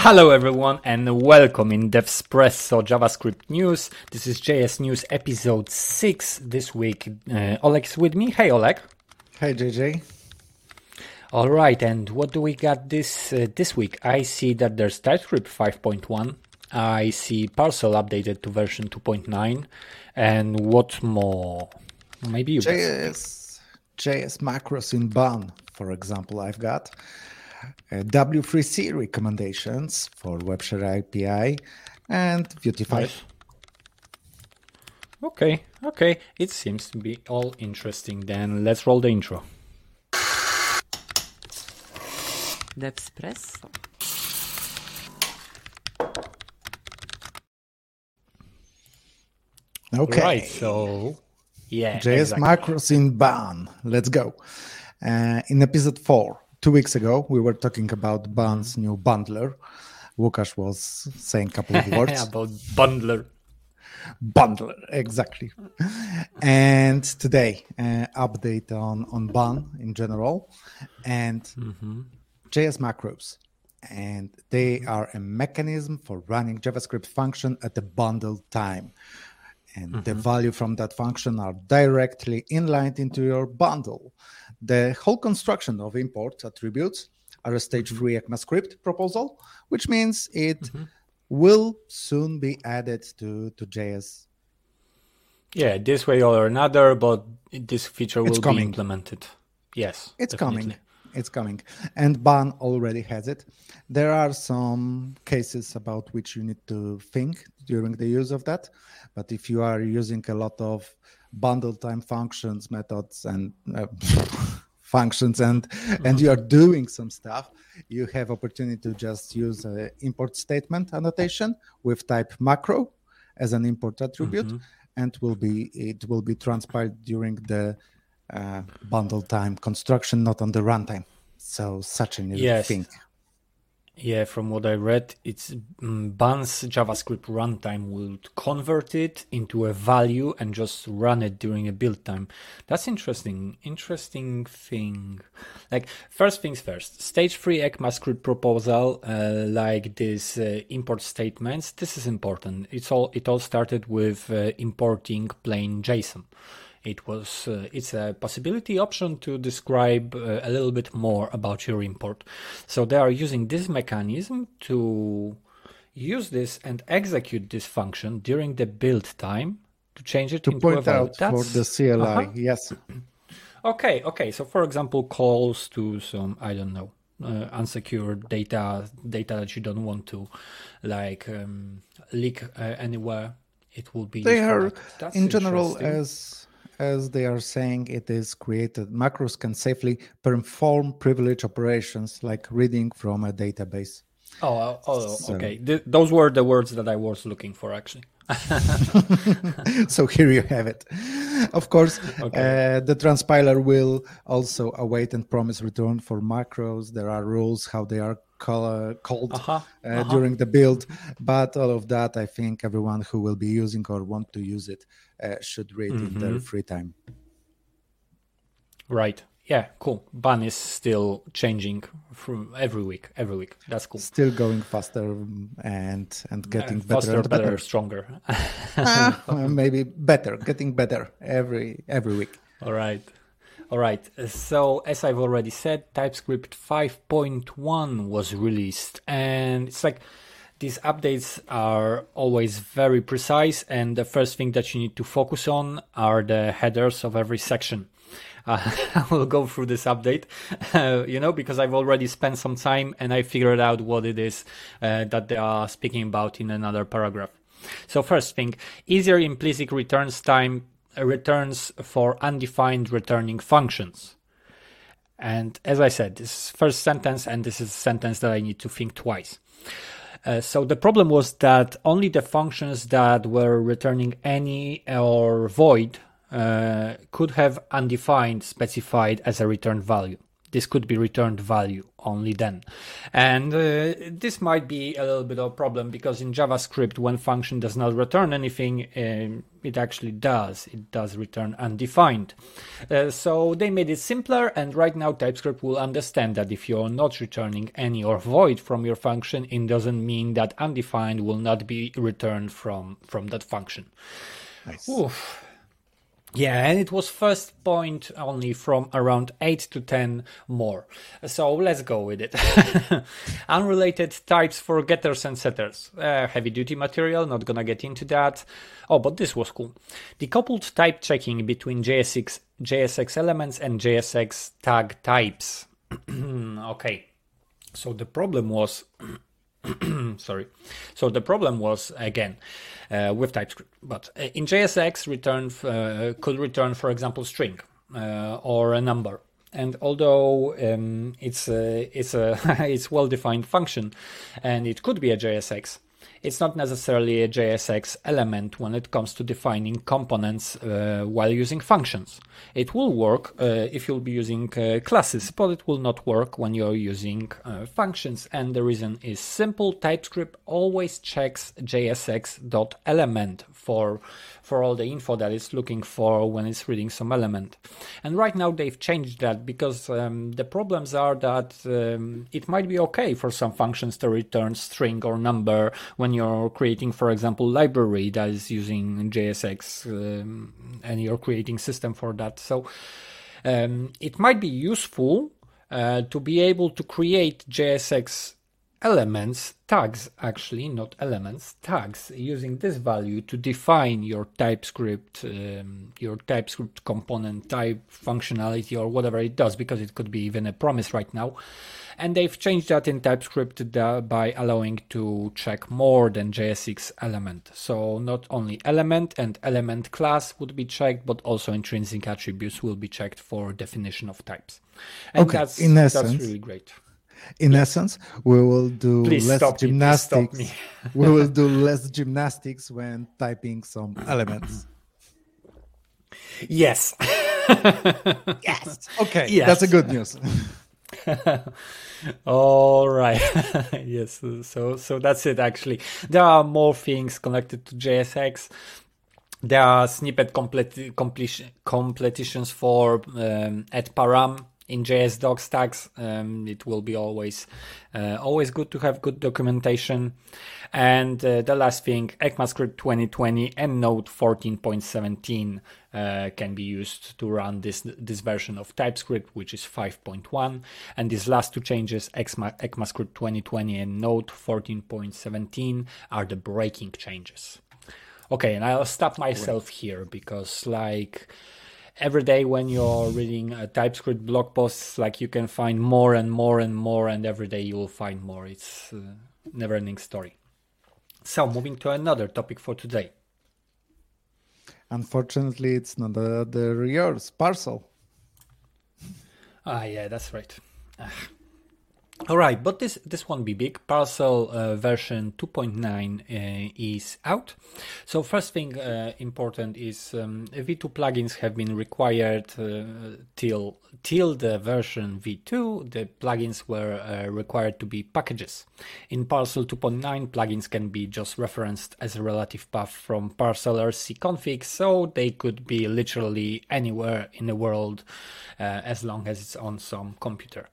Hello everyone and welcome in Devspresso JavaScript News. This is JS News episode 6 this week. Uh, Olek's with me. Hey Oleg. Hey JJ. All right, and what do we got this uh, this week? I see that there's TypeScript 5.1. I see Parcel updated to version 2.9 and what more? Maybe you JS JS macros in Bun, for example, I've got W3C recommendations for WebShare API and Vuetify. Nice. Okay, okay. It seems to be all interesting. Then let's roll the intro. Devspresso. Okay. Right. So, yeah. JS exactly. macros in Bun. Let's go. Uh, in episode four, two weeks ago, we were talking about Bun's new bundler. Łukasz was saying a couple of words about bundler. Bundler, exactly. and today, uh, update on on Bun in general, and mm-hmm. JS macros, and they are a mechanism for running JavaScript function at the bundle time. And mm-hmm. the value from that function are directly inlined into your bundle. The whole construction of import attributes are a stage three. ECMAScript proposal, which means it mm-hmm. will soon be added to, to JS. Yeah, this way or another, but this feature will be implemented. Yes, it's definitely. coming. It's coming. And Bun already has it. There are some cases about which you need to think during the use of that. But if you are using a lot of bundle time functions, methods, and uh, functions, and mm-hmm. and you are doing some stuff, you have opportunity to just use an import statement annotation with type macro as an import attribute, mm-hmm. and will be it will be transpiled during the uh, bundle time construction, not on the runtime. So such a new yes. thing. Yeah, from what I read, it's Bun's JavaScript runtime will convert it into a value and just run it during a build time. That's interesting. Interesting thing. Like first things first, stage three ECMAScript proposal, uh, like this uh, import statements. This is important. It's all. It all started with uh, importing plain JSON it was uh, it's a possibility option to describe uh, a little bit more about your import. So they are using this mechanism to use this and execute this function during the build time to change it to into point out That's, for the CLI. Uh-huh. Yes. Okay. Okay. So for example, calls to some I don't know uh, unsecured data data that you don't want to like um, leak uh, anywhere it will be they are in general as as they are saying it is created, macros can safely perform privilege operations like reading from a database. Oh, oh, oh so. okay. Th- those were the words that I was looking for, actually. so here you have it. Of course, okay. uh, the transpiler will also await and promise return for macros. There are rules how they are call, called uh-huh. Uh, uh-huh. during the build, but all of that, I think everyone who will be using or want to use it uh, should read mm-hmm. in their mm-hmm. free time. Right. Yeah, cool. Bun is still changing from every week. Every week. That's cool. Still going faster and and getting uh, faster, better, better, stronger. uh, maybe better, getting better every every week. All right. All right. So, as I've already said, TypeScript 5.1 was released, and it's like these updates are always very precise, and the first thing that you need to focus on are the headers of every section. I will go through this update, uh, you know, because I've already spent some time and I figured out what it is uh, that they are speaking about in another paragraph. So first thing, easier implicit returns time uh, returns for undefined returning functions. And as I said, this is first sentence, and this is a sentence that I need to think twice. Uh, so the problem was that only the functions that were returning any or void uh, could have undefined specified as a return value. this could be returned value only then. And uh, this might be a little bit of a problem because in JavaScript, when function does not return anything, um, it actually does. It does return undefined. Uh, so they made it simpler, and right now TypeScript will understand that if you're not returning any or void from your function, it doesn't mean that undefined will not be returned from from that function. Nice. Oof. Yeah, and it was first point only from around 8 to 10 more. So let's go with it. Unrelated types for getters and setters. Uh, heavy duty material, not gonna get into that. Oh, but this was cool. Decoupled type checking between JSX, JSX elements and JSX tag types. okay. So the problem was sorry. So the problem was again uh, with TypeScript, but uh, in JSX, return uh, could return, for example, string uh, or a number. And although um, it's a, it's a it's well defined function, and it could be a JSX, it's not necessarily a JSX element when it comes to defining components uh, while using functions. It will work uh, if you'll be using uh, classes, but it will not work when you're using uh, functions. And the reason is simple. TypeScript always checks JSX.element for for all the info that it's looking for when it's reading some element. And right now they've changed that because um, the problems are that um, it might be okay for some functions to return string or number when you're creating, for example, library that is using JSX um, and you're creating system for that. So um, it might be useful uh, to be able to create JSX elements, tags actually, not elements, tags, using this value to define your TypeScript, um, your TypeScript component type functionality or whatever it does, because it could be even a promise right now. And they've changed that in TypeScript by allowing to check more than JSX element. So not only element and element class would be checked, but also intrinsic attributes will be checked for definition of types. And okay, that's, in essence, that's really great in essence we will do Please less gymnastics me. we will do less gymnastics when typing some elements yes yes okay Yes. that's a good news All right. yes. So so that's it. Actually, there are more things connected to JSX. There are snippet complete, completion, completions for um, at param in JS docs tags. Um, it will be always uh, always good to have good documentation. And uh, the last thing, ECMAScript 2020 and Node 14.17 uh, can be used to run this this version of TypeScript, which is 5.1. And these last two changes, ECMA, ECMAScript 2020 and Node 14.17, are the breaking changes. Okay, and I'll stop myself here because, like, every day when you're reading a TypeScript blog posts, like, you can find more and more and more, and every day you will find more. It's uh, a never-ending story. So, moving to another topic for today. unfortunately it's not the, the yours parcel Ah, yeah, that's right. Ah. Ah. All right, but this this won't be big. Parcel uh, version 2.9 uh, is out. So first thing uh, important is um, V2 plugins have been required uh, till till the version V2. The plugins were uh, required to be packages. In Parcel 2.9, plugins can be just referenced as a relative path from Parcel RC config, so they could be literally anywhere in the world uh, as long as it's on some computer.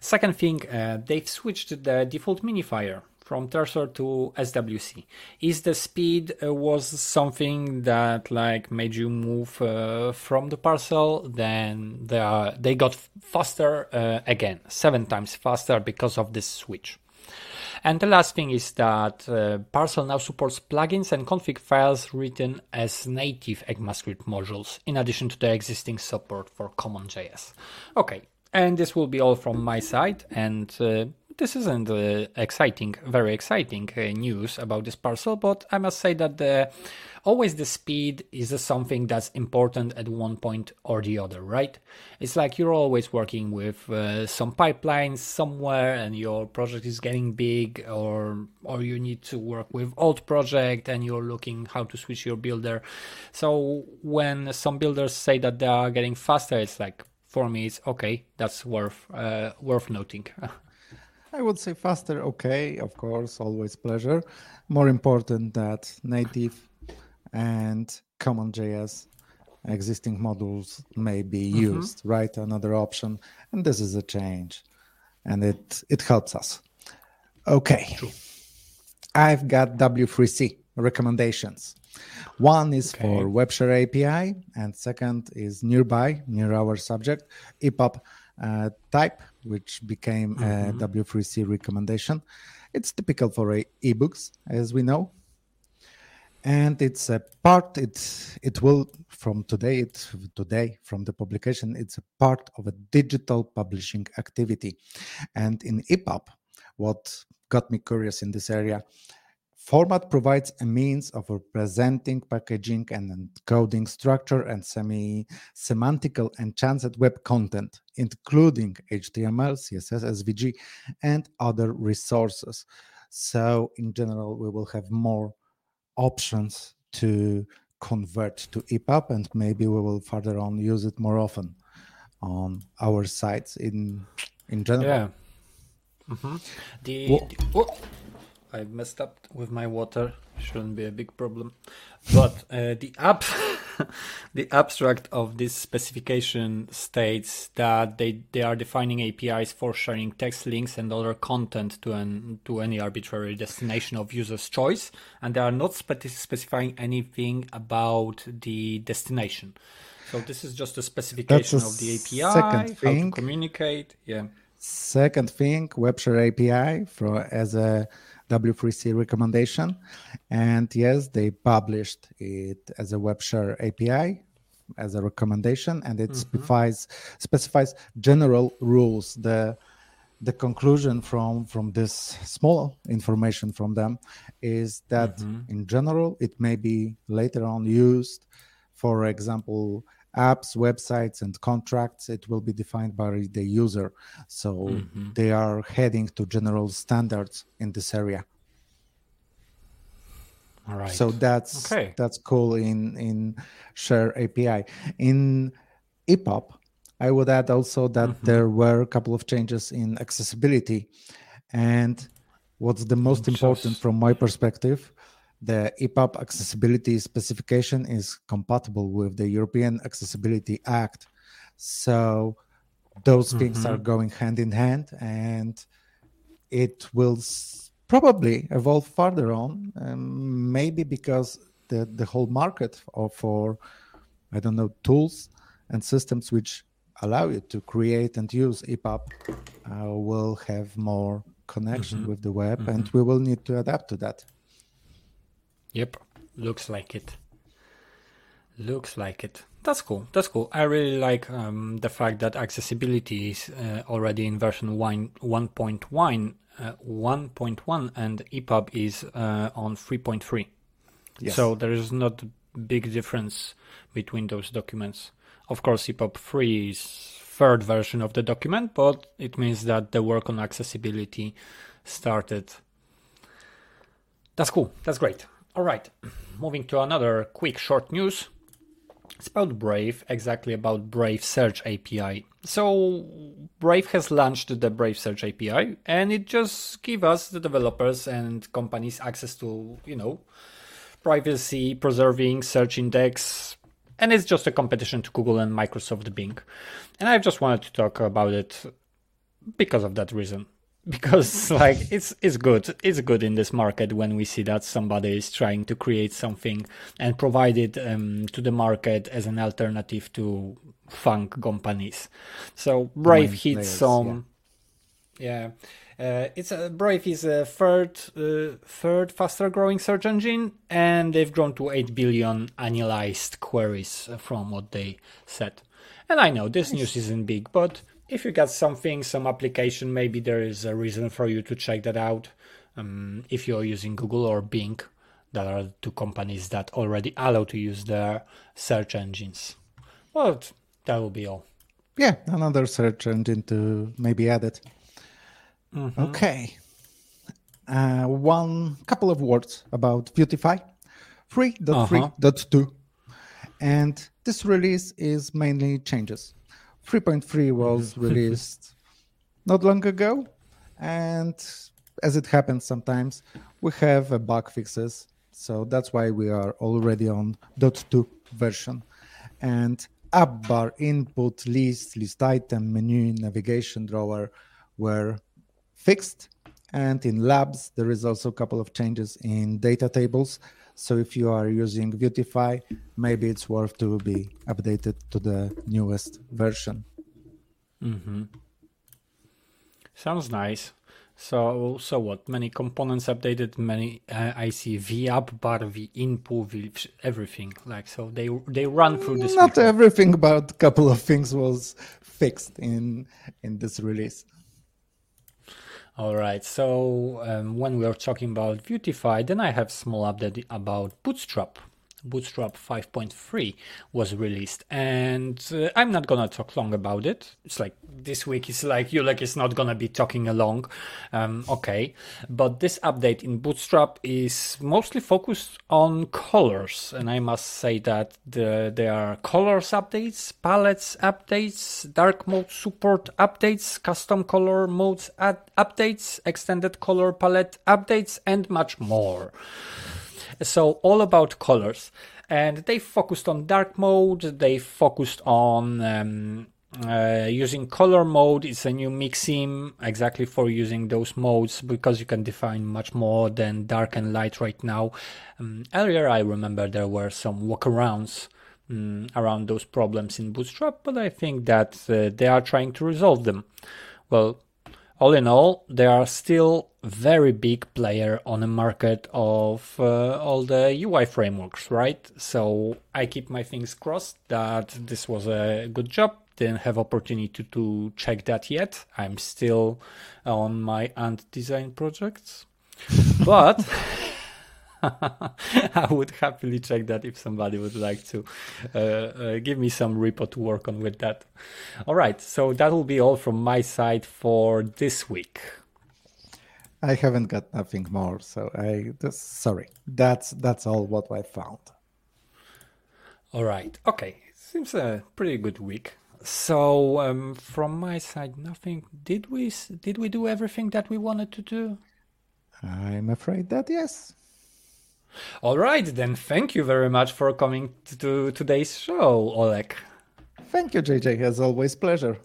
Second thing, uh, they've switched the default minifier from Terser to SWC. Is the speed uh, was something that like made you move uh, from the parcel? Then they are, they got faster uh, again, seven times faster because of this switch. And the last thing is that uh, Parcel now supports plugins and config files written as native ECMAScript modules, in addition to the existing support for CommonJS. Okay, and this will be all from my side. And uh, this isn't uh, exciting, very exciting uh, news about this parcel, but I must say that the always the speed is something that's important at one point or the other, right? It's like you're always working with uh, some pipelines somewhere, and your project is getting big, or or you need to work with old project, and you're looking how to switch your builder. So when some builders say that they are getting faster, it's like for me it's okay. That's worth uh, worth noting. I would say faster, okay, of course, always pleasure. More important that native and common JS existing modules may be mm-hmm. used, right? Another option, and this is a change, and it it helps us. Okay, True. I've got W3C recommendations. One is okay. for WebShare API, and second is nearby, near our subject, EPUB uh, type, which became mm-hmm. a W3C recommendation. It's typical for e- ebooks, as we know, and it's a part. It it will from today. It today from the publication. It's a part of a digital publishing activity, and in EPUB, what got me curious in this area Format provides a means of representing, packaging, and encoding structure and semi semantical enchanted web content, including HTML, CSS, SVG, and other resources. So, in general, we will have more options to convert to EPUB, and maybe we will further on use it more often on our sites in in general. Yeah. Mm-hmm. The, well, the oh I messed up with my water. Shouldn't be a big problem. But uh, the app, the abstract of this specification states that they, they are defining APIs for sharing text links and other content to an to any arbitrary destination of user's choice, and they are not spe- specifying anything about the destination. So this is just a specification a of the API, second thing. how to communicate. Yeah. Second thing, WebShare API for as a W3C recommendation. And yes, they published it as a WebShare API as a recommendation, and it mm-hmm. specifies specifies general rules. The the conclusion from from this small information from them is that mm-hmm. in general it may be later on used for example apps websites and contracts it will be defined by the user so mm-hmm. they are heading to general standards in this area all right so that's okay. that's cool in in share api in epub i would add also that mm-hmm. there were a couple of changes in accessibility and what's the most Just... important from my perspective the EPUB accessibility specification is compatible with the European Accessibility Act. So those mm-hmm. things are going hand in hand, and it will probably evolve further on. Um, maybe because the the whole market for I don't know tools and systems which allow you to create and use EPUB uh, will have more connection mm-hmm. with the web, mm-hmm. and we will need to adapt to that. Yep, looks like it. Looks like it. That's cool. That's cool. I really like um, the fact that accessibility is uh, already in version 1, 1.1, uh, 1.1 and EPUB is uh, on 3.3. Yes. So there is not a big difference between those documents. Of course, EPUB 3 is third version of the document, but it means that the work on accessibility started. That's cool. That's great. All right, moving to another quick short news. It's about Brave, exactly about Brave Search API. So Brave has launched the Brave Search API, and it just gives us the developers and companies access to, you know, privacy preserving search index, and it's just a competition to Google and Microsoft Bing. And I just wanted to talk about it because of that reason because like it's it's good it's good in this market when we see that somebody is trying to create something and provide it um, to the market as an alternative to funk companies so brave hits some yeah, yeah. Uh, it's a, Brave is a third uh, third faster growing search engine, and they've grown to eight billion annualized queries from what they said. And I know this nice. news isn't big, but if you got something, some application, maybe there is a reason for you to check that out. Um, if you're using Google or Bing, that are two companies that already allow to use their search engines. Well, that will be all. Yeah, another search engine to maybe add it. Mm-hmm. Okay. Uh, one couple of words about Vuetify 3.3.2. Uh-huh. And this release is mainly changes 3.3 was mm-hmm. released not long ago, and as it happens sometimes, we have a bug fixes. So that's why we are already on .2 version. And app bar, input, list, list item, menu, navigation drawer were fixed. And in labs, there is also a couple of changes in data tables. So if you are using Vuetify, maybe it's worth to be updated to the newest version. Mm-hmm. Sounds nice. So, so what? Many components updated. Many uh, I see V up bar, V input, V everything. Like so, they they run through this. Not everything, but a couple of things was fixed in in this release. All right. So um, when we are talking about Vuetify, then I have small update about Bootstrap. Bootstrap 5.3 was released, and uh, I'm not gonna talk long about it. It's like this week is like Julek is not gonna be talking along, um, okay. But this update in Bootstrap is mostly focused on colors, and I must say that the, there are colors updates, palettes updates, dark mode support updates, custom color modes ad- updates, extended color palette updates, and much more. So all about colors, and they focused on dark mode. They focused on um, uh, using color mode. It's a new mixin exactly for using those modes because you can define much more than dark and light right now. Um, earlier, I remember there were some workarounds. Um, around those problems in Bootstrap, but I think that uh, they are trying to resolve them. Well, all in all, they are still very big player on the market of uh, all the UI frameworks, right? So I keep my things crossed that this was a good job. Didn't have opportunity to, to check that yet. I'm still on my ant design projects, but. I would happily check that if somebody would like to uh, uh, give me some repo to work on with that. All right, so that will be all from my side for this week. I haven't got nothing more, so I just, sorry. That's that's all what I found. All right, okay, seems a pretty good week. So um, from my side, nothing. Did we did we do everything that we wanted to do? I'm afraid that yes. All right, then thank you very much for coming to today's show, Olek. Thank you, JJ. As always, pleasure.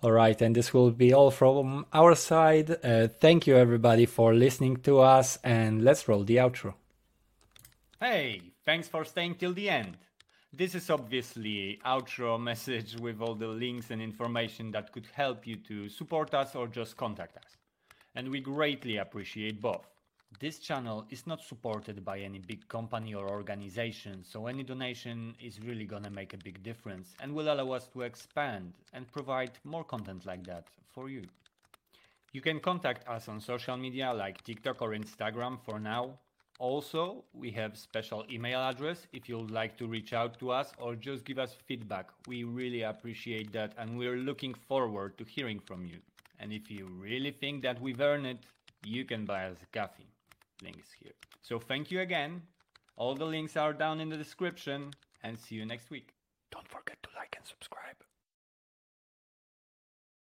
All right, and this will be all from our side. Uh, thank you, everybody, for listening to us, and let's roll the outro. Hey, thanks for staying till the end. This is obviously outro message with all the links and information that could help you to support us or just contact us. And we greatly appreciate both. This channel is not supported by any big company or organization, so any donation is really gonna make a big difference and will allow us to expand and provide more content like that for you. You can contact us on social media like TikTok or Instagram for now. Also, we have special email address if you'd like to reach out to us or just give us feedback. We really appreciate that and we're looking forward to hearing from you. And if you really think that we've earned it, you can buy us a coffee links here. So thank you again. All the links are down in the description and see you next week. Don't forget to like and subscribe.